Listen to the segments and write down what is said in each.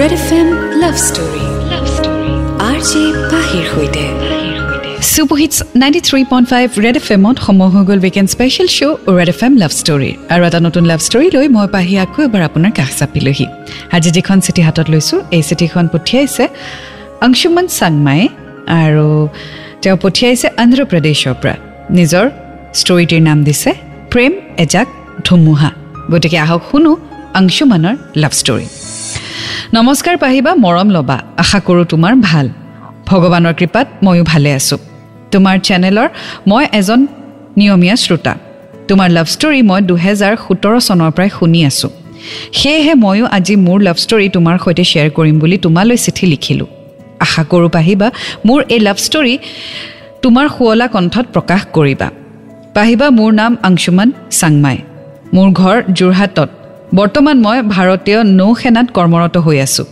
Red F M love story love story R J পাহিৰ সৈতে super hits ninety three point five Red F এমত সময় হৈ গ'ল weekend special show' Red F M love story আৰু এটা নতুন লাভ ষ্টৰী লৈ মই পাহি আকৌ এবাৰ আপোনাৰ কাষ চাপিলোহি। আজি যিখন চিঠি হাতত লৈছোঁ এই চিঠিখন পঠিয়াইছে অংশুমান চাংমাই আৰু তেওঁ পঠিয়াইছে অন্ধ্ৰপ্ৰদেশৰ পৰা। নিজৰ ষ্টৰিটিৰ নাম দিছে প্ৰেম এজাক ধুমুহা। গতিকে আহক শুনো অংশুমানৰ লাভ ষ্টৰী নমস্কাৰ পাহিবা মৰম ল'বা। আশা কৰোঁ তোমাৰ ভাল। ভগৱানৰ কৃপাত ময়ো ভালে আছোঁ। তোমাৰ চেনেলৰ মই এজন নিয়মীয়া শ্ৰোতা। তোমাৰ লাভ ষ্টৰী মই দুহেজাৰ সোতৰ চনৰ পৰাই শুনি আছোঁ। সেয়েহে ময়ো আজি মোৰ লাভ ষ্টৰী তোমাৰ সৈতে শ্বেয়াৰ কৰিম বুলি তোমালৈ চিঠি লিখিলোঁ। আশা কৰোঁ পাহিবা মোৰ এই লাভ ষ্টৰী তোমাৰ শুৱলা কণ্ঠত প্ৰকাশ কৰিবা। পাহিবা মোৰ নাম অংশুমান চাংমাই। মোৰ ঘৰ যোৰহাটত। বৰ্তমান মই ভাৰতীয় নৌ সেনাত কৰ্মৰত হৈ আছোঁ।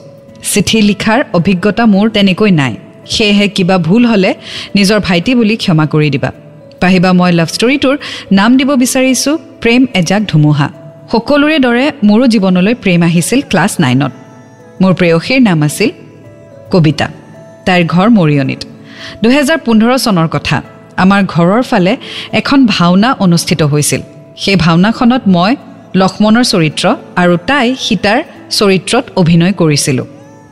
চিঠি লিখাৰ অভিজ্ঞতা মোৰ তেনেকৈ নাই। সেয়েহে কিবা ভুল হ'লে নিজৰ ভাইটি বুলি ক্ষমা কৰি দিবা। পাহিবা মই লাভ ষ্টৰীটোৰ নাম দিব বিচাৰিছোঁ প্ৰেম এজাক ধুমুহা। সকলোৰে দৰে মোৰো জীৱনলৈ প্ৰেম আহিছিল ক্লাছ নাইনত। মোৰ প্ৰেয়সীৰ নাম আছিল কবিতা। তাইৰ ঘৰ মৰিয়নিত। দুহেজাৰ পোন্ধৰ চনৰ কথা। আমাৰ ঘৰৰ ফালে এখন ভাওনা অনুষ্ঠিত হৈছিল। সেই ভাওনাখনত মই লক্ষ্মণৰ চৰিত্ৰ আৰু তাই সীতাৰ চৰিত্ৰত অভিনয় কৰিছিলোঁ।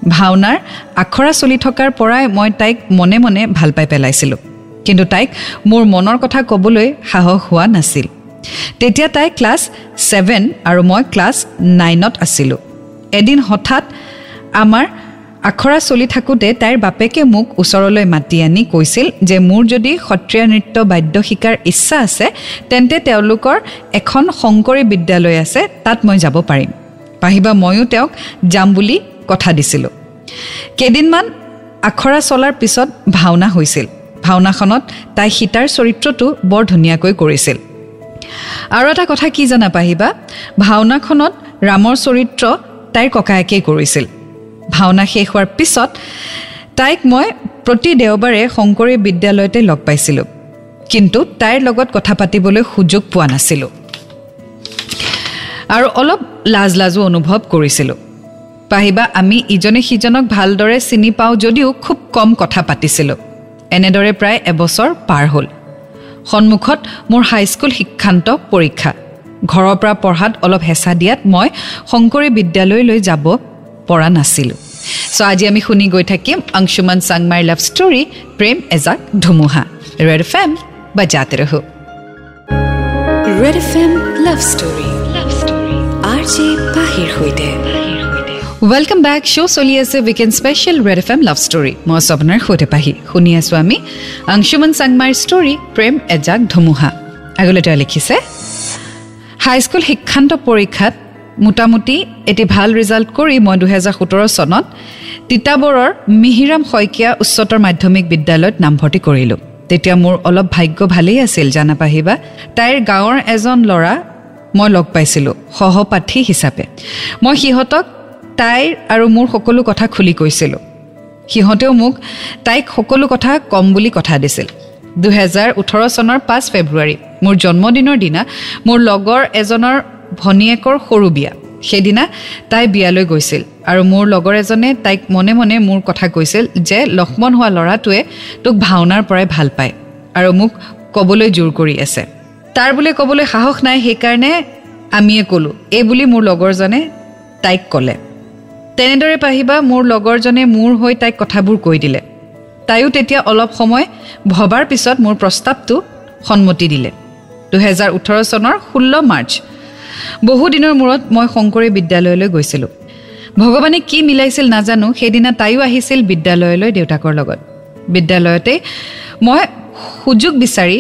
ভাওনাৰ আখৰা চলি থকাৰ পৰাই মই তাইক মনে মনে ভাল পাই পেলাইছিলোঁ। কিন্তু তাইক মোৰ মনৰ কথা ক'বলৈ সাহস হোৱা নাছিল। তেতিয়া তাই ক্লাছ ছেভেন আৰু মই ক্লাছ নাইনত আছিলোঁ। এদিন হঠাৎ আমাৰ আখৰা চলি থাকোঁতে তাইৰ বাপেকে মোক ওচৰলৈ মাতি আনি কৈছিল যে মোৰ যদি সত্ৰীয়া নৃত্য বাদ্য শিকাৰ ইচ্ছা আছে তেন্তে তেওঁলোকৰ এখন শংকৰী বিদ্যালয় আছে তাত মই যাব পাৰিম। পাহিবা ময়ো তেওঁক যাম বুলি কথা দিছিলোঁ। কেইদিনমান আখৰা চলাৰ পিছত ভাওনা হৈছিল। ভাওনাখনত তাই সীতাৰ চৰিত্ৰটো বৰ ধুনীয়াকৈ কৰিছিল। আৰু এটা কথা কি জানা পাহিবা? ভাওনাখনত ৰামৰ চৰিত্ৰ তাইৰ ককায়েকেই কৰিছিল। ভাওনা শেষ হোৱাৰ পিছত তাইক মই প্ৰতি দেওবাৰে শংকৰী বিদ্যালয়তে লগ পাইছিলোঁ। কিন্তু তাইৰ লগত কথা পাতিবলৈ সুযোগ পোৱা নাছিলোঁ। আৰু অলপ লাজ লাজো অনুভৱ কৰিছিলোঁ। পাহিবা আমি ইজনে সিজনক ভালদৰে চিনি পাওঁ যদিও খুব কম কথা পাতিছিলোঁ। এনেদৰে প্ৰায় এবছৰ পাৰ হ'ল। সন্মুখত মোৰ হাইস্কুল শিক্ষান্ত পৰীক্ষা। ঘৰৰ পৰা পঢ়াত অলপ হেঁচা দিয়াত মই শংকৰী বিদ্যালয়লৈ যাব পৰা নাছিলোঁ। চ' আজি আমি শুনি গৈ থাকিম অংশুমান চাংমাৰ লাভ ষ্টৰী প্ৰেম এজাক ধুমুহা। ৰেড ফেম বা জাতে ৰহো। Red F M love story love story R J পাহিৰ সৈতে ৱেলকাম বেক শ্ব' চলি আছে weekend special Red F M love story মই আছোঁ আপোনাৰ সৈতে পাহি। শুনি আছোঁ আমি অংশুমান চাংমাৰ ষ্টৰী প্ৰেম এজাক ধুমুহা। আগলৈ তেওঁ লিখিছে হাইস্কুল শিক্ষান্ত পৰীক্ষাত মোটামুটি এটি ভাল ৰিজাল্ট কৰি মই দুহেজাৰ সোতৰ চনত তিতাবৰৰ মিহিৰাম শইকীয়া উচ্চতৰ মাধ্যমিক বিদ্যালয়ত নামভৰ্তি কৰিলোঁ। তেতিয়া মোৰ অলপ ভাগ্য ভালেই আছিল জানা পাহিবা। তাইৰ গাঁৱৰ এজন ল'ৰা মই লগ পাইছিলোঁ সহপাঠী হিচাপে। মই সিহঁতক তাইৰ আৰু মোৰ সকলো কথা খুলি কৈছিলোঁ। সিহঁতেও মোক তাইক সকলো কথা কম বুলি কথা দিছিল। দুহেজাৰ ওঠৰ চনৰ পাঁচ ফেব্ৰুৱাৰী মোৰ জন্মদিনৰ দিনা মোৰ লগৰ এজনৰ ভনীয়েকৰ সৰু বিয়া। সেইদিনা তাই বিয়ালৈ গৈছিল আৰু মোৰ লগৰ এজনে তাইক মনে মনে মোৰ কথা কৈছিল যে লক্ষ্মণ হোৱা ল'ৰাটোৱে তোক ভাওনাৰ পৰাই ভাল পায় আৰু মোক ক'বলৈ জোৰ কৰি আছে। তাৰ বোলে ক'বলৈ সাহস নাই সেইকাৰণে আমিয়ে ক'লোঁ এই বুলি মোৰ লগৰজনে তাইক ক'লে। তেনেদৰে পাহিবা মোৰ লগৰজনে মোৰ হৈ তাইক কথাবোৰ কৈ দিলে। তাইও তেতিয়া অলপ সময় ভবাৰ পিছত মোৰ প্ৰস্তাৱটো সন্মতি দিলে। দুহেজাৰ ওঠৰ চনৰ ষোল্ল মাৰ্চ বহুদিনৰ মূৰত মই শংকৰী বিদ্যালয়লৈ গৈছিলোঁ। ভগৱানে কি মিলাইছিল নাজানো সেইদিনা তাইও আহিছিল বিদ্যালয়লৈ দেউতাকৰ লগত। বিদ্যালয়তে মই সুযোগ বিচাৰি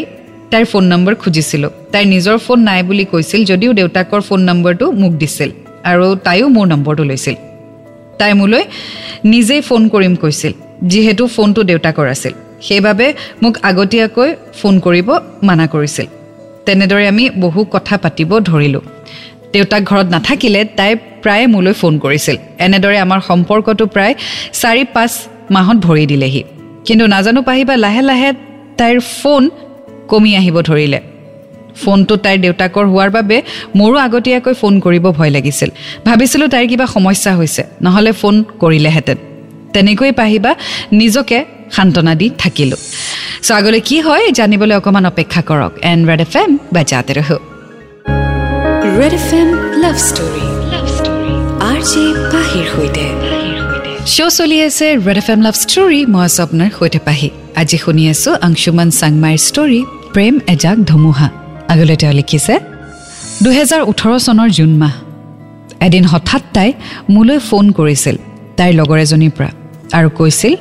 তাইৰ ফোন নম্বৰ খুজিছিলোঁ। তাইৰ নিজৰ ফোন নাই বুলি কৈছিল যদিও দেউতাকৰ ফোন নম্বৰটো মোক দিছিল আৰু তাইও মোৰ নম্বৰটো লৈছিল। তাই মোলৈ নিজেই ফোন কৰিম কৈছিল যিহেতু ফোনটো দেউতাকৰ আছিল। সেইবাবে মোক আগতীয়াকৈ ফোন কৰিব মানা কৰিছিল। তেনেদৰে আমি বহু কথা পাতিব ধৰিলোঁ। দেউতাক ঘৰত নাথাকিলে তাই প্ৰায়ে মোলৈ ফোন কৰিছিল। এনেদৰে আমাৰ সম্পৰ্কটো প্ৰায় চাৰি পাঁচ মাহত ভৰি দিলেহি। কিন্তু নাজানো পাহিবা লাহে লাহে তাইৰ ফোন কমি আহিব ধৰিলে। ফোনটো তাইৰ দেউতাকৰ হোৱাৰ বাবে মোৰো আগতীয়াকৈ ফোন কৰিব ভয় লাগিছিল। ভাবিছিলোঁ তাইৰ কিবা সমস্যা হৈছে নহ'লে ফোন কৰিলেহেঁতেন। তেনেকৈ পাহিবা নিজকে সান্তনা দি থাকিলোঁ। চ' আগলৈ কি হয় জানিবলৈ অকণমান অপেক্ষা কৰক। এণ্ড ৰেড এফ এম বাজাতে ৰহ। Red F M love story love story R J পাহিৰ সৈতে। শ্ব' চলি আছে Red F M love story মই আছোঁ আপোনাৰ সৈতে পাহি। আজি শুনি আছোঁ অংশুমান চাংমাইৰ ষ্টৰী প্ৰেম এজাক ধুমুহা। আগলৈ তেওঁ লিখিছে দুহেজাৰ ওঠৰ চনৰ জুন মাহ। এদিন হঠাৎ তাই মোলৈ ফোন কৰিছিল তাইৰ লগৰ এজনীৰ পৰা আৰু কৈছিল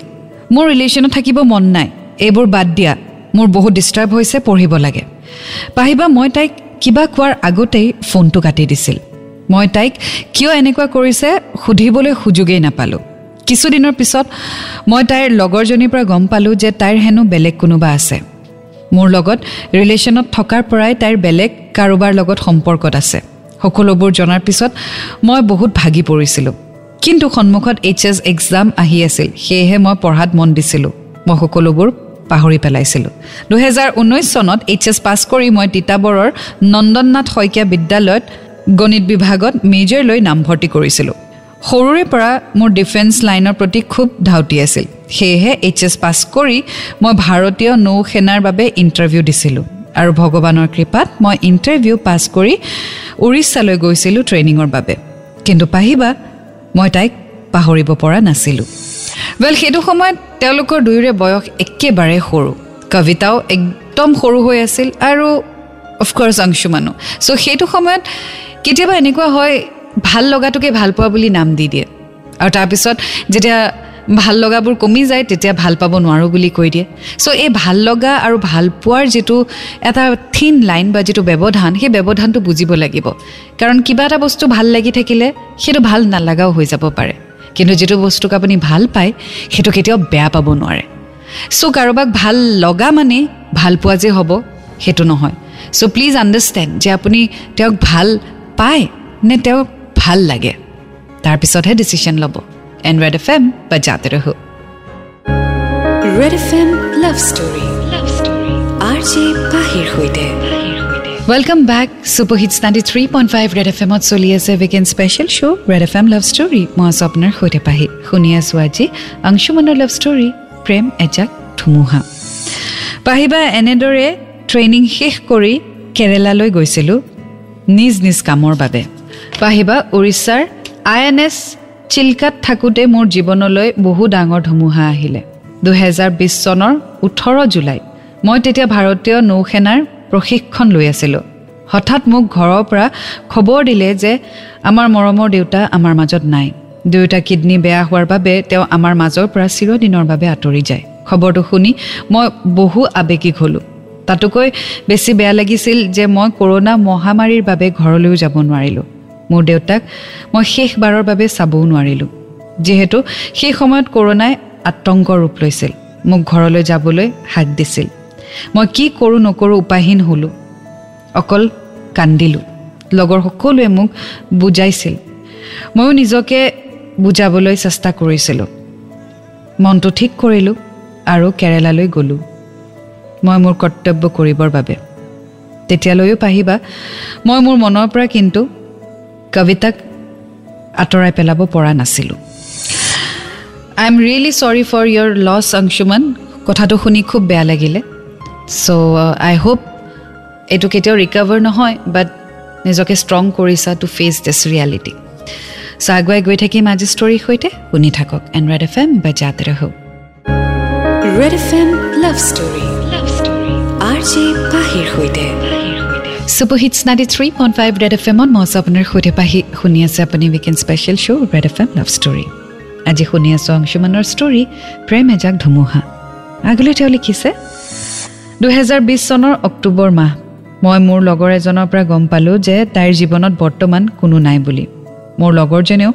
মোৰ ৰিলেশ্যনত থাকিব মন নাই। এইবোৰ বাদ দিয়া। মোৰ বহুত ডিষ্টাৰ্ব হৈছে পঢ়িব লাগে। পাহিবা মই তাইক কিবা কোৱাৰ আগতেই ফোনটো কাটি দিছিল। মই তাইক কিয় এনেকুৱা কৰিছে সুধিবলৈ সুযোগেই নাপালোঁ। কিছুদিনৰ পিছত মই তাইৰ লগৰজনীৰ পৰা গম পালোঁ যে তাইৰ হেনো বেলেগ কোনোবা আছে। মোৰ লগত ৰিলেশ্যনত থকাৰ পৰাই তাইৰ বেলেগ কাৰোবাৰ লগত সম্পৰ্কত আছে। সকলোবোৰ জনাৰ পিছত মই বহুত ভাগি পৰিছিলোঁ। কিন্তু সন্মুখত এইচ এছ এক্সাম আহি আছিল। সেয়েহে মই পঢ়াত মন দিছিলোঁ। মই সকলোবোৰ পাহৰি পেলাইছিলোঁ। দুহেজাৰ ঊনৈছ চনত এইচ এছ পাছ কৰি মই তিতাবৰৰ নন্দননাথ শইকীয়া বিদ্যালয়ত গণিত বিভাগত মেজৰ লৈ নামভৰ্তি কৰিছিলোঁ। সৰুৰে পৰা মোৰ ডিফেন্স লাইনৰ প্ৰতি খুব ধাউতি আছিল। সেয়েহে এইচ এছ পাছ কৰি মই ভাৰতীয় নৌ সেনাৰ বাবে ইণ্টাৰভিউ দিছিলোঁ। আৰু ভগৱানৰ কৃপাত মই ইণ্টাৰভিউ পাছ কৰি উৰিষ্যালৈ গৈছিলোঁ ট্ৰেইনিঙৰ বাবে। কিন্তু পাহিবা মই তাইক পাহৰিব পৰা নাছিলোঁ। ৱেল সেইটো সময়ত তেওঁলোকৰ দুয়োৰে বয়স একেবাৰে সৰু। কবিতাও একদম সৰু হৈ আছিল আৰু অফক'ৰ্ছ অংশুমানো। চ' সেইটো সময়ত কেতিয়াবা এনেকুৱা হয় ভাল লগাটোকে ভাল পোৱা বুলি নাম দি দিয়ে। আৰু তাৰপিছত যেতিয়া ভাল লগাবোৰ কমি যায় তেতিয়া ভাল পাব নোৱাৰোঁ বুলি কৈ দিয়ে। চ' এই ভাল লগা আৰু ভাল পোৱাৰ যিটো এটা থিন লাইন বা যিটো ব্যৱধান সেই ব্যৱধানটো বুজিব লাগিব। কাৰণ কিবা এটা বস্তু ভাল লাগি থাকিলে সেইটো ভাল নালাগাও হৈ যাব পাৰে। কিন্তু যিটো বস্তুক আপুনি ভাল পায় সেইটো কেতিয়াও বেয়া পাব নোৱাৰে। চ' কাৰোবাক ভাল লগা মানে ভাল পোৱা যে হ'ব সেইটো নহয়। চ' প্লিজ আণ্ডাৰষ্টেণ্ড যে আপুনি তেওঁক ভাল পায় নে তেওঁক ভাল লাগে। তাৰপিছতহে ডিচিশ্যন ল'ব। জাতে ৰহো Red F M love story love story R J পাহিৰ সৈতে welcome back super hits ninety three point five Red F এমত চলি আছে weekend special show' Red F M love story মই আছোঁ আপোনাৰ সৈতে পাহি শুনি আছোঁ আজি অংশুমানৰ লাভ ষ্টৰী প্ৰেম এজাক ধুমুহা পাহিবা এনেদৰে ট্ৰেইনিং শেষ কৰি কেৰেলালৈ গৈছিলোঁ নিজ নিজ কামৰ বাবে পাহিবা উৰিষ্যাৰ আই এন এছ চিল্কাত থাকোঁতে মোৰ জীৱনলৈ বহু ডাঙৰ ধুমুহা আহিলে। দুহেজাৰ বিছ চনৰ ওঠৰ জুলাইত মই তেতিয়া ভাৰতীয় নৌসেনাৰ প্ৰশিক্ষণ লৈ আছিলোঁ। হঠাৎ মোক ঘৰৰ পৰা খবৰ দিলে যে আমাৰ মৰমৰ দেউতা আমাৰ মাজত নাই। দুয়োটা কিডনী বেয়া হোৱাৰ বাবে তেওঁ আমাৰ মাজৰ পৰা চিৰদিনৰ বাবে আঁতৰি যায়। খবৰটো শুনি মই বহু আৱেগিক হ'লোঁ। তাতোকৈ বেছি বেয়া লাগিছিল যে মই কৰোণা মহামাৰীৰ বাবে ঘৰলৈও যাব নোৱাৰিলোঁ। মোৰ দেউতাক মই শেষবাৰৰ বাবে চাবও নোৱাৰিলোঁ। যিহেতু সেই সময়ত কৰোণাই আতংক ৰূপ লৈছিল মোক ঘৰলৈ যাবলৈ হাক দিছিল। মই কি কৰোঁ নকৰোঁ উপায়হীন হ'লোঁ। অকল কান্দিলোঁ। লগৰ সকলোৱে মোক বুজাইছিল। ময়ো নিজকে বুজাবলৈ চেষ্টা কৰিছিলোঁ। মনটো ঠিক কৰিলোঁ আৰু কেৰেলালৈ গ'লোঁ। মই মোৰ কৰ্তব্য কৰিবৰ বাবে। তেতিয়ালৈও পাহিবা মই মোৰ মনৰ পৰা কিন্তু কবিতাক আঁতৰাই পেলাব পৰা নাছিলোঁ। I am really sorry for your loss Anshuman. কথাটো শুনি খুব বেয়া লাগিলে। চ' আই হোপ এইটো কেতিয়াও ৰিকভাৰ নহয় বাট নিজকে ষ্ট্ৰং কৰিছা to face this reality show' আগুৱাই গৈ থাকিম আজি ষ্টৰীৰ সৈতে। শুনি থাকক এণ্ড ৰেড এফ এম বা জাতে ৰহ। Red F M love story love story. R J পাহিৰ সৈতে। Super hits ninety three point five Red F এমত মই আপোনাৰ সৈতে পাহি শুনি আছে আপুনি weekend special show' Red F M love story আজি শুনি আছোঁ অংশুমানৰ ষ্টৰী প্ৰেম এজাক ধুমুহা আগলৈ তেওঁ লিখিছে দুহেজাৰ বিছ চনৰ অক্টোবৰ মাহ। মই মোৰ লগৰ এজনৰ পৰা গম পালোঁ যে তাইৰ জীৱনত বৰ্তমান কোনো নাই বুলি। মোৰ লগৰজনেও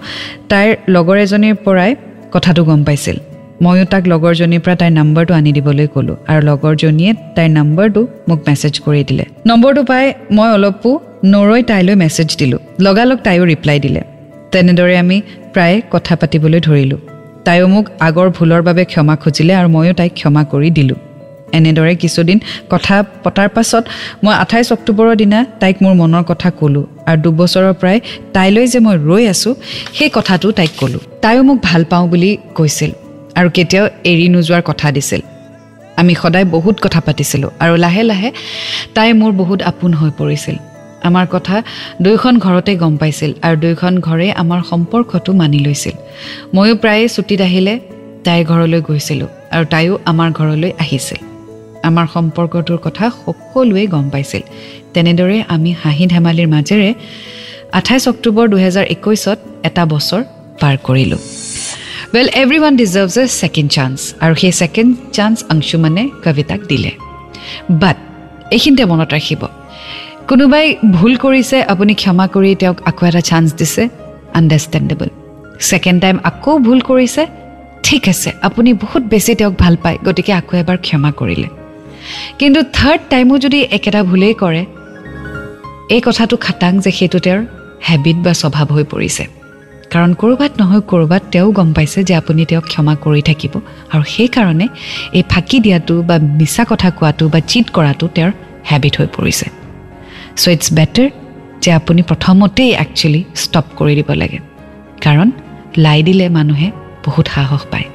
তাইৰ লগৰ এজনীৰ পৰাই কথাটো গম পাইছিল। ময়ো তাক লগৰজনীৰ পৰা তাইৰ নম্বৰটো আনি দিবলৈ ক'লোঁ আৰু লগৰজনীয়ে তাইৰ নম্বৰটো মোক মেছেজ কৰি দিলে। নম্বৰটো পাই মই অলপো নৰৈ তাইলৈ মেছেজ দিলোঁ। লগালগ তাইও ৰিপ্লাই দিলে। তেনেদৰে আমি প্ৰায় কথা পাতিবলৈ ধৰিলোঁ। তাইও মোক আগৰ ভুলৰ বাবে ক্ষমা খুজিলে আৰু ময়ো তাইক ক্ষমা কৰি দিলোঁ। এনেদৰে কিছুদিন কথা পতাৰ পাছত মই আঠাইছ অক্টোবৰৰ দিনা তাইক মোৰ মনৰ কথা ক'লোঁ আৰু দুবছৰৰ পৰাই তাইলৈ যে মই ৰৈ আছোঁ সেই কথাটো তাইক ক'লোঁ। তাইও মোক ভাল পাওঁ বুলি কৈছিল। আৰু কেতিয়াও এৰি নোযোৱাৰ কথা দিছিল। আমি সদায় বহুত কথা পাতিছিলোঁ আৰু লাহে লাহে তাই মোৰ বহুত আপোন হৈ পৰিছিল। আমাৰ কথা দুয়োখন ঘৰতে গম পাইছিল আৰু দুয়োখন ঘৰে আমাৰ সম্পৰ্কটো মানি লৈছিল। ময়ো প্ৰায়ে ছুটীত আহিলে তাইৰ ঘৰলৈ গৈছিলোঁ আৰু তাইও আমাৰ ঘৰলৈ আহিছিল। আমাৰ সম্পৰ্কটোৰ কথা সকলোৱে গম পাইছিল। তেনেদৰে আমি হাঁহি ধেমালিৰ মাজেৰে আঠাইছ অক্টোবৰ দুহেজাৰ একৈছত এটা বছৰ পাৰ কৰিলোঁ। Well everyone deserves a second chance আৰু সেই ছেকেণ্ড চান্স অংশুমানে কবিতাক দিলে বাট এইখিনিতে মনত ৰাখিব কোনোবাই ভুল কৰিছে আপুনি ক্ষমা কৰি তেওঁক আকৌ এটা চান্স দিছে আণ্ডাৰষ্টেণ্ডেবল ছেকেণ্ড টাইম আকৌ ভুল কৰিছে ঠিক আছে আপুনি বহুত বেছি তেওঁক ভাল পায় গতিকে আকৌ এবাৰ ক্ষমা কৰিলে কিন্তু থাৰ্ড টাইমো যদি একেটা ভুলেই কৰে এই কথাটো খাটাং যে সেইটো তেওঁৰ হেবিট বা স্বভাৱ হৈ পৰিছে কাৰণ ক'ৰবাত নহয় ক'ৰবাত তেওঁ গম পাইছে যে আপুনি তেওঁক ক্ষমা কৰি থাকিব আৰু সেইকাৰণে এই ফাঁকি দিয়াটো বা মিছা কথা কোৱাটো বা চিট কৰাটো তেওঁৰ হেবিট হৈ পৰিছে। চ' ইটছ বেটাৰ যে আপুনি প্ৰথমতেই একচুৱেলি ষ্টপ কৰি দিব লাগে। কাৰণ লাই দিলে মানুহে বহুত সাহস পায়।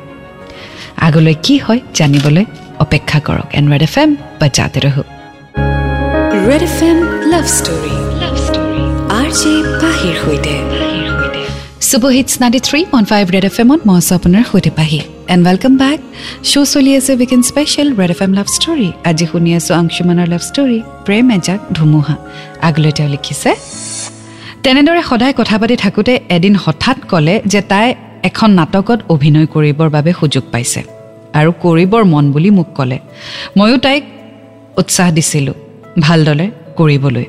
আগলৈ কি হয় জানিবলৈ অপেক্ষা কৰক। এন ৰেড এফ এম বা জাতে ৰহো Red F M love story love story R J পাহিৰ সৈতে। Super hits ninety three point five Red F এমত মই আছোঁ আপোনাৰ সৈতে পাহি এণ্ড ৱেলকাম বেক শ্ব' চলি আছে special Red F M love story আজি শুনি আছোঁ আংশুমানৰ লাভ ষ্টৰী প্ৰেম এজাক ধুমুহা আগলৈ তেওঁ লিখিছে তেনেদৰে সদায় কথা পাতি থাকোঁতে এদিন হঠাৎ ক'লে যে তাই এখন নাটকত অভিনয় কৰিবৰ বাবে সুযোগ পাইছে। আৰু কৰিবৰ মন বুলি মোক ক'লে। ময়ো তাইক উৎসাহ দিছিলোঁ ভালদৰে কৰিবলৈ।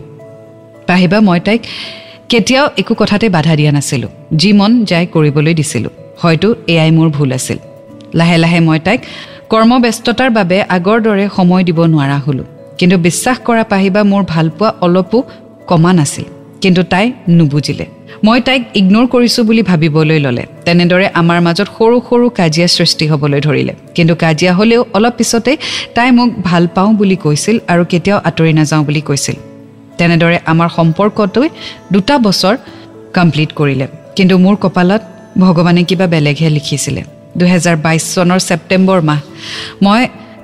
পাহিবা মই তাইক কেতিয়াও একো কথাতে বাধা দিয়া নাছিলোঁ। যি মন যায় কৰিবলৈ দিছিলোঁ। হয়তো এয়াই মোৰ ভুল আছিল। লাহে লাহে মই তাইক কৰ্মব্যস্ততাৰ বাবে আগৰ দৰে সময় দিব নোৱাৰা হ'লোঁ। কিন্তু বিশ্বাস কৰা পাহিবা মোৰ ভালপোৱা অলপো কমা নাছিল। কিন্তু তাই নুবুজিলে। মই তাইক ইগন'ৰ কৰিছোঁ বুলি ভাবিবলৈ ল'লে। তেনেদৰে আমাৰ মাজত সৰু সৰু কাজিয়া সৃষ্টি হ'বলৈ ধৰিলে। কিন্তু কাজিয়া হ'লেও অলপ পিছতেই তাই মোক ভাল পাওঁ বুলি কৈছিল আৰু কেতিয়াও আঁতৰি নাযাওঁ বুলি কৈছিল। তেনেদৰে আমাৰ সম্পৰ্কটোৱে দুটা বছৰ কমপ্লিট কৰিলে। কিন্তু মোৰ কপালত ভগৱানে কিবা বেলেগহে লিখিছিলে। দুহেজাৰ বাইছ চনৰ ছেপ্টেম্বৰ মাহ। মই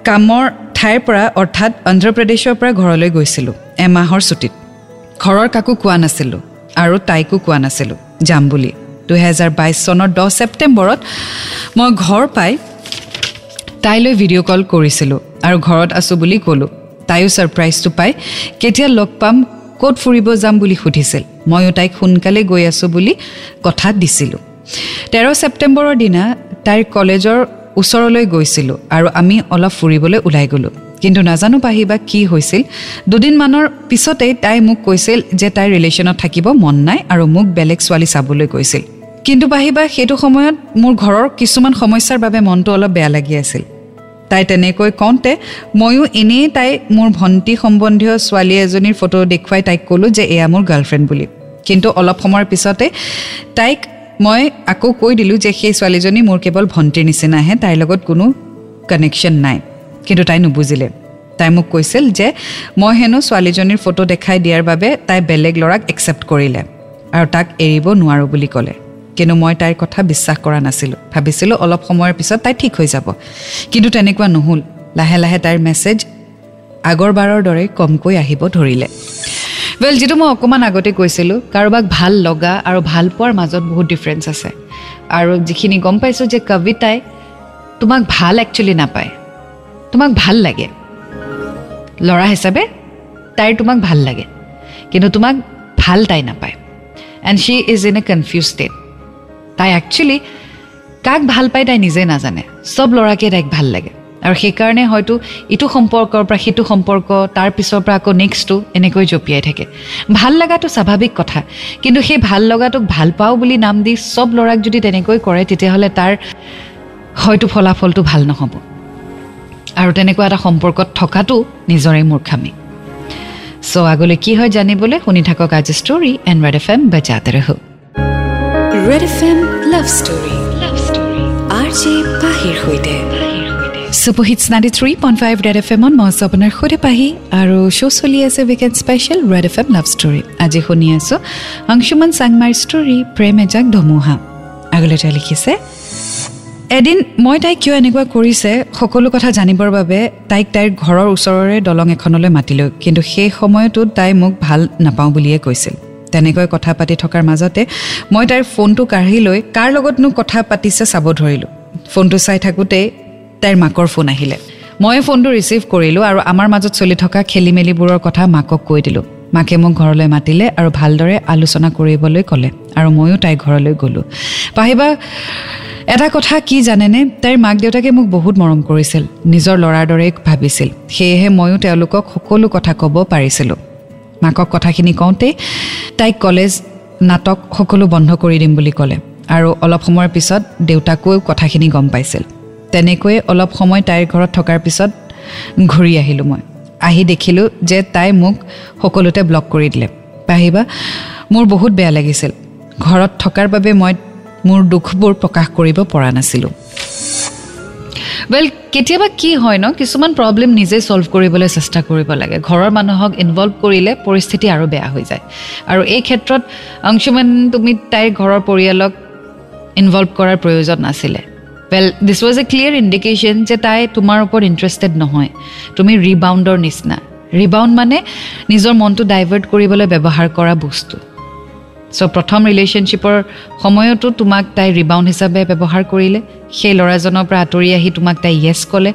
কামৰ ঠাইৰ পৰা অৰ্থাৎ অন্ধ্ৰপ্ৰদেশৰ পৰা ঘৰলৈ গৈছিলোঁ এমাহৰ ছুটীত। ঘৰৰ কাকো কোৱা নাছিলোঁ আৰু তাইকো কোৱা নাছিলোঁ যাম বুলি। দুহেজাৰ বাইছ চনৰ দহ ছেপ্টেম্বৰত মই ঘৰ পাই তাইলৈ ভিডিঅ' কল কৰিছিলোঁ আৰু ঘৰত আছোঁ বুলি ক'লোঁ। তাইও ছাৰপ্ৰাইজটো পাই কেতিয়া লগ পাম ক'ত ফুৰিব যাম বুলি সুধিছিল। ময়ো তাইক সোনকালে গৈ আছোঁ বুলি কথা দিছিলোঁ। তেৰ ছেপ্টেম্বৰৰ দিনা তাইৰ কলেজৰ ওচৰলৈ গৈছিলোঁ আৰু আমি অলপ ফুৰিবলৈ ওলাই গ'লোঁ। কিন্তু নাজানো পাহিবা কি হৈছিল। দুদিনমানৰ পিছতেই তাই মোক কৈছিল যে তাইৰ ৰিলেশ্যনত থাকিব মন নাই আৰু মোক বেলেগ ছোৱালী চাবলৈ কৈছিল কিন্তু পাহিবা সেইটো সময়ত মোৰ ঘৰৰ কিছুমান সমস্যাৰ বাবে মনটো অলপ বেয়া লাগি আছিল। তাই তেনেকৈ কওঁতে ময়ো এনেই তাই মোৰ ভণ্টি সম্বন্ধীয় ছোৱালী এজনীৰ ফটো দেখুৱাই তাইক ক'লোঁ যে এয়া মোৰ গাৰ্লফ্ৰেণ্ড বুলি। কিন্তু অলপ সময়ৰ পিছতে তাইক মই আকৌ কৈ দিলোঁ যে সেই ছোৱালীজনী মোৰ কেৱল ভণ্টিৰ নিচিনাহে তাইৰ লগত কোনো কানেকশ্যন নাই। কিন্তু তাই নুবুজিলে। তাই মোক কৈছিল যে মই হেনো ছোৱালীজনীৰ ফটো দেখাই দিয়াৰ বাবে তাই বেলেগ ল'ৰাক একচেপ্ট কৰিলে আৰু তাক এৰিব নোৱাৰোঁ বুলি ক'লে। কিন্তু মই তাইৰ কথা বিশ্বাস কৰা নাছিলোঁ। ভাবিছিলোঁ অলপ সময়ৰ পিছত তাই ঠিক হৈ যাব। কিন্তু তেনেকুৱা নহ'ল। লাহে লাহে তাইৰ মেছেজ আগৰবাৰৰ দৰে কমকৈ আহিব ধৰিলে। ৱেল যিটো মই অকণমান আগতে কৈছিলোঁ কাৰোবাক ভাল লগা আৰু ভাল পোৱাৰ মাজত বহুত ডিফাৰেঞ্চ আছে। আৰু যিখিনি গম পাইছোঁ যে কবিতাই তোমাক ভাল একচুৱেলি নাপায়। তোমাক ভাল লাগে। ল'ৰা হিচাপে তাইৰ তোমাক ভাল লাগে। কিন্তু তোমাক ভাল তাই নাপায়। And she is in a confuse state তাই একচুৱেলি কাক ভাল পায় তাই নিজে নাজানে। চব ল'ৰাকে তাইক ভাল লাগে। আৰু সেইকাৰণে হয়তো ইটো সম্পৰ্কৰ পৰা সিটো সম্পৰ্ক তাৰ পিছৰ পৰা আকৌ নেক্সটটো এনেকৈ জঁপিয়াই থাকে। ভাল লগাটো স্বাভাৱিক কথা। কিন্তু সেই ভাল লগাটোক ভাল পাওঁ বুলি নাম দি চব ল'ৰাক যদি তেনেকৈ কৰে তেতিয়াহ'লে তাৰ হয়তো ফলাফলটো ভাল নহ'ব। আৰু তেনেকুৱা এটা সম্পৰ্কত থকাটো নিজৰে মূৰ্খামি। চ' আগলৈ কি হয় জানিবলৈ শুনি থাকক আজি story and Red F M বেজাতে ৰহ। Red F M love story love story R J পাহিৰ সৈতে super hits ninety three point five Red F এমত মই আছোঁ আপোনাৰ সৈতে পাহি আৰু শ্ব' চলি আছে weekend special Red F M love story আজি শুনি আছোঁ অংশুমান চাংমাৰ ষ্টৰী প্ৰেম এজাক ধুমুহা। আগলৈ তেওঁ লিখিছে এদিন মই তাইক কিয় এনেকুৱা কৰিছে সকলো কথা জানিবৰ বাবে তাইক তাইৰ ঘৰৰ ওচৰৰে দলং এখনলৈ মাতিলোঁ কিন্তু সেই সময়তো তাই মোক ভাল নাপাওঁ বুলিয়ে কৈছিল। তেনেকৈ কথা পাতি থকাৰ মাজতে মই তাইৰ ফোনটো কাঢ়ি লৈ কাৰ লগতনো কথা পাতিছে চাব ধৰিলোঁ। ফোনটো চাই থাকোঁতেই তাইৰ মাকৰ ফোন আহিলে। ময়ে ফোনটো ৰিচিভ কৰিলোঁ আৰু আমাৰ মাজত চলি থকা খেলি মেলিবোৰৰ কথা মাকক কৈ দিলোঁ। মাকে মোক ঘৰলৈ মাতিলে আৰু ভালদৰে আলোচনা কৰিবলৈ ক'লে আৰু ময়ো তাইৰ ঘৰলৈ গ'লোঁ। পাহিবা এটা কথা কি জানেনে? তাইৰ মাক দেউতাকে মোক বহুত মৰম কৰিছিল নিজৰ ল'ৰাৰ দৰেই ভাবিছিল। সেয়েহে ময়ো তেওঁলোকক সকলো কথা ক'ব পাৰিছিলোঁ। মাকক কথাখিনি কওঁতেই তাইক কলেজ নাটক সকলো বন্ধ কৰি দিম বুলি ক'লে। আৰু অলপ সময়ৰ পিছত দেউতাকেও কথাখিনি গম পাইছিল। তেনেকৈয়ে অলপ সময় তাইৰ ঘৰত থকাৰ পিছত ঘূৰি আহিলোঁ মই। আহি দেখিলোঁ যে তাই মোক সকলোতে ব্লক কৰি দিলে। পাহিবা মোৰ বহুত বেয়া লাগিছিল। ঘৰত থকাৰ বাবে মই মোৰ দুখবোৰ প্ৰকাশ কৰিব পৰা নাছিলোঁ। ৱেল কেতিয়াবা কি হয় ন কিছুমান প্ৰব্লেম নিজে ছল্ভ কৰিবলৈ চেষ্টা কৰিব লাগে। ঘৰৰ মানুহক ইনভল্ভ কৰিলে পৰিস্থিতি আৰু বেয়া হৈ যায়। আৰু এই ক্ষেত্ৰত অংশুমান তুমি তাইৰ ঘৰৰ পৰিয়ালক ইনভল্ভ কৰাৰ প্ৰয়োজন নাছিলে। Well this was a clear indication যে তাই তোমাৰ ওপৰত ইণ্টাৰেষ্টেড নহয়। তুমি ৰিবাউণ্ডৰ নিচিনা। ৰিবাউণ্ড মানে নিজৰ মনটো ডাইভাৰ্ট কৰিবলৈ ব্যৱহাৰ কৰা বস্তু। চ' প্ৰথম ৰিলেশ্যনশ্বিপৰ সময়তো তোমাক তাই ৰিবাউণ্ড হিচাপে ব্যৱহাৰ কৰিলে। সেই ল'ৰাজনৰ পৰা আঁতৰি আহি তোমাক তাই য়েছ ক'লে।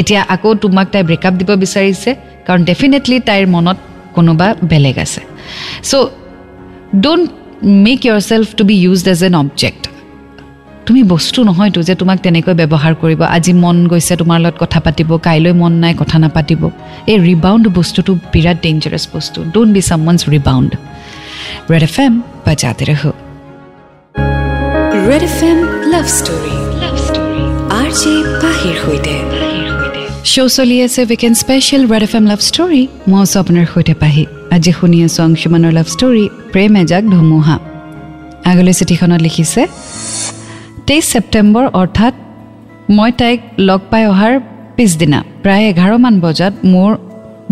এতিয়া আকৌ তোমাক তাই ব্ৰেকআপ দিব বিচাৰিছে কাৰণ ডেফিনেটলি তাইৰ মনত কোনোবা বেলেগ আছে। So' don't make yourself to be used as an object তুমি বস্তু নহয়তো যে তোমাক তেনেকৈ ব্যৱহাৰ কৰিব। আজি মন গৈছে তোমাৰ লগত কথা পাতিব কাইলৈ মন নাই কথা নাপাতিব। এই ৰিবাউণ্ড বস্তুটো বিৰাট ডেঞ্জাৰাছ বস্তু। Don't be some ones rebound ৰহ Red F M love story love story R J পাহিৰ সৈতে শ্ব' চলি আছে weekend special Red F M love story মই আছোঁ আপোনাৰ সৈতে পাহি আজি শুনি আছোঁ অংশুমানৰ লাভ ষ্টৰী প্ৰেম এজাক ধুমুহা আগলৈ চিঠিখনত লিখিছে তেইছ ছেপ্টেম্বৰ অৰ্থাৎ মই তাইক লগ পাই অহাৰ পিছদিনা প্ৰায় এঘাৰমান বজাত মোৰ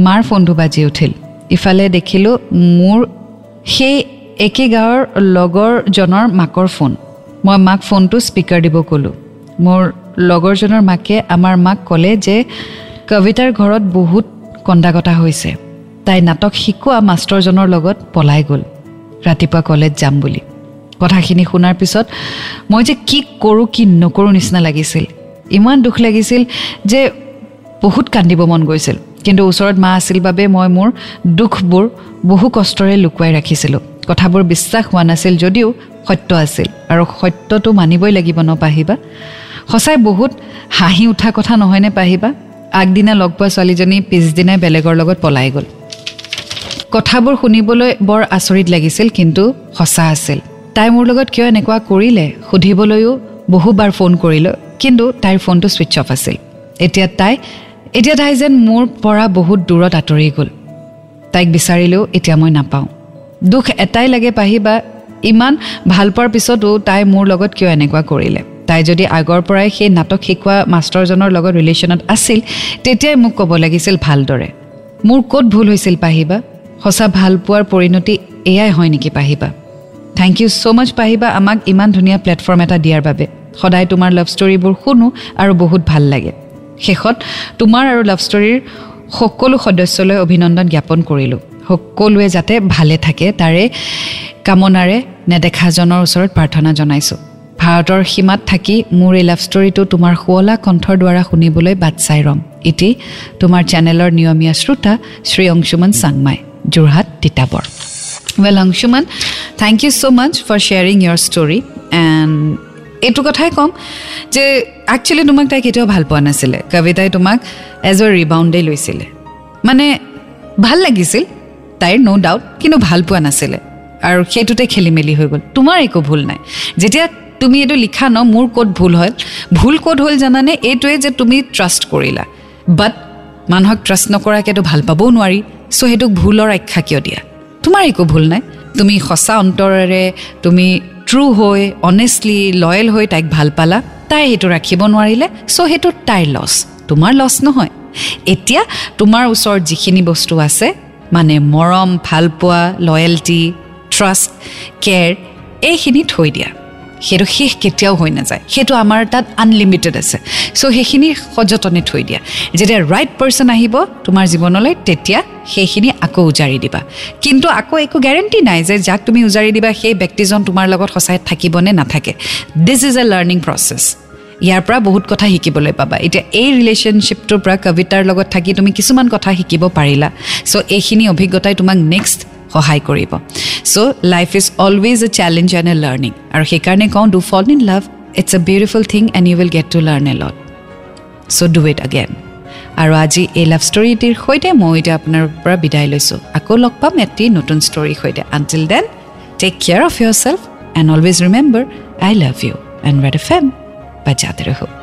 মাৰ ফোনটো বাজি উঠিল ইফালে দেখিলোঁ মোৰ সেই একে গাঁৱৰ লগৰজনৰ মাকৰ ফোন। মই মাক ফোনটো স্পীকাৰ দিব ক'লোঁ। মোৰ লগৰজনৰ মাকে আমাৰ মাক ক'লে যে কবিতাৰ ঘৰত বহুত কন্দা হৈছে। তাই নাটক শিকোৱা মাষ্টৰজনৰ লগত পলাই গ'ল। ৰাতিপুৱা কলেজ যাম বুলি। কথাখিনি শুনাৰ পিছত মই যে কি কৰোঁ কি নকৰোঁ নিচিনা লাগিছিল। ইমান দুখ লাগিছিল যে বহুত কান্দিব মন গৈছিল। কিন্তু ওচৰত মা আছিল বাবে মই মোৰ দুখবোৰ বহু কষ্টৰে লুকুৱাই ৰাখিছিলোঁ। কথাবোৰ বিশ্বাস হোৱা নাছিল যদিও সত্য আছিল আৰু সত্যটো মানিবই লাগিব নপাহিবা সঁচাই বহুত হাঁহি উঠা কথা নহয়নে পাহিবা? আগদিনা লগ পোৱা ছোৱালীজনী পিছদিনাই বেলেগৰ লগত পলাই গ'ল। কথাবোৰ শুনিবলৈ বৰ আচৰিত লাগিছিল কিন্তু সঁচা আছিল। তাই মোৰ লগত কিয় এনেকুৱা কৰিলে সুধিবলৈও বহুবাৰ ফোন কৰিলোঁ কিন্তু তাইৰ ফোনটো ছুইচ অফ আছিল। এতিয়া তাই এতিয়া তাই যেন মোৰ পৰা বহুত দূৰত আঁতৰি গ'ল। তাইক বিচাৰিলেও এতিয়া মই নাপাওঁ। দুখ এটাই লাগে পাহিবা ইমান ভাল পোৱাৰ পিছতো তাই মোৰ লগত কিয় এনেকুৱা কৰিলে? তাই যদি আগৰ পৰাই সেই নাটক শিকোৱা মাষ্টৰজনৰ লগত ৰিলেশ্যনত আছিল তেতিয়াই মোক ক'ব লাগিছিল ভালদৰে। মোৰ ক'ত ভুল হৈছিল পাহিবা? সঁচা ভাল পোৱাৰ পৰিণতি এয়াই হয় নেকি পাহিবা? থেংক ইউ ছ' মাছ পাহিবা আমাক ইমান ধুনীয়া প্লেটফৰ্ম এটা দিয়াৰ বাবে। সদায় তোমাৰ লাভ ষ্টৰীবোৰ শুনো আৰু বহুত ভাল লাগে। শেষত তোমাৰ আৰু লাভ ষ্টৰীৰ সকলো সদস্যলৈ অভিনন্দন জ্ঞাপন কৰিলোঁ। সকলোৱে যাতে ভালে থাকে তাৰে কামনাৰে নেদেখাজনৰ ওচৰত প্ৰাৰ্থনা জনাইছোঁ। ভাৰতৰ সীমাত থাকি মোৰ এই লাভ ষ্টৰীটো তোমাৰ শুৱলা কণ্ঠৰ দ্বাৰা শুনিবলৈ বাট চাই ৰ'ম। ইটি তোমাৰ চেনেলৰ নিয়মীয়া শ্ৰোতা Shri Anshuman Changmai. Jorhat Titabar. Well Anshuman thank you so' much for sharing your story and এইটো কথাই ক'ম যে একচুৱেলি তোমাক তাই কেতিয়াও ভাল পোৱা নাছিলে। কবিতাই তোমাক এজ এ ৰিবাউণ্ডেই লৈছিলে। মানে ভাল লাগিছিল তাইৰ ন' ডাউট কিন্তু ভাল পোৱা নাছিলে। আৰু সেইটোতে খেলি মেলি হৈ গ'ল। তোমাৰ একো ভুল নাই। যেতিয়া তুমি এইটো লিখা ন মোৰ ক'ত ভুল হ'ল? ভুল ক'ত হ'ল জানানে? এইটোৱে যে তুমি ট্ৰাষ্ট কৰিলা। বাট মানুহক ট্ৰাষ্ট নকৰাকৈতো ভাল পাবও নোৱাৰি। চ' সেইটোক ভুলৰ আখ্যা কিয় দিয়া? তোমাৰ একো ভুল নাই। তুমি সঁচা অন্তৰেৰে তুমি ট্ৰু হৈ অনেষ্টলি লয়েল হৈ তাইক ভাল পালা তাই সেইটো ৰাখিব নোৱাৰিলে চ' সেইটো তাইৰ লছ তোমাৰ লছ নহয়। এতিয়া তোমাৰ ওচৰত যিখিনি বস্তু আছে মানে মৰম ভালপোৱা লয়েলটি ট্ৰাষ্ট কেয়াৰ এইখিনি থৈ দিয়া। সেইটো শেষ কেতিয়াও হৈ নাযায়। সেইটো আমাৰ তাত আনলিমিটেড আছে। চ' সেইখিনি সযতনে থৈ দিয়া। যেতিয়া ৰাইট পাৰ্চন আহিব তোমাৰ জীৱনলৈ তেতিয়া সেইখিনি আকৌ উজাৰি দিবা। কিন্তু আকৌ একো গেৰেণ্টি নাই যে যাক তুমি উজাৰি দিবা সেই ব্যক্তিজন তোমাৰ লগত সঁচাই থাকিবনে নাথাকে। This is a learning process ইয়াৰ পৰা বহুত কথা শিকিবলৈ পাবা। এতিয়া এই ৰিলেশ্যনশ্বিপটোৰ পৰা কবিতাৰ লগত থাকি তুমি কিছুমান কথা শিকিব পাৰিলা। চ' এইখিনি অভিজ্ঞতাই তোমাক নেক্সট সহায় কৰিব so' life is always a challenge and a learning আৰু সেইকাৰণে কওঁ do fall in love it's a beautiful thing and you will get to learn a lot so' do it again আৰু আজি এই লাভ ষ্টৰিটিৰ সৈতে মই এতিয়া আপোনাৰ পৰা বিদায় লৈছোঁ আকৌ লগ পাম এটি নতুন ষ্টৰীৰ সৈতে until then take care of yourself and always remember I love you and Red F M বাজাতে ৰহো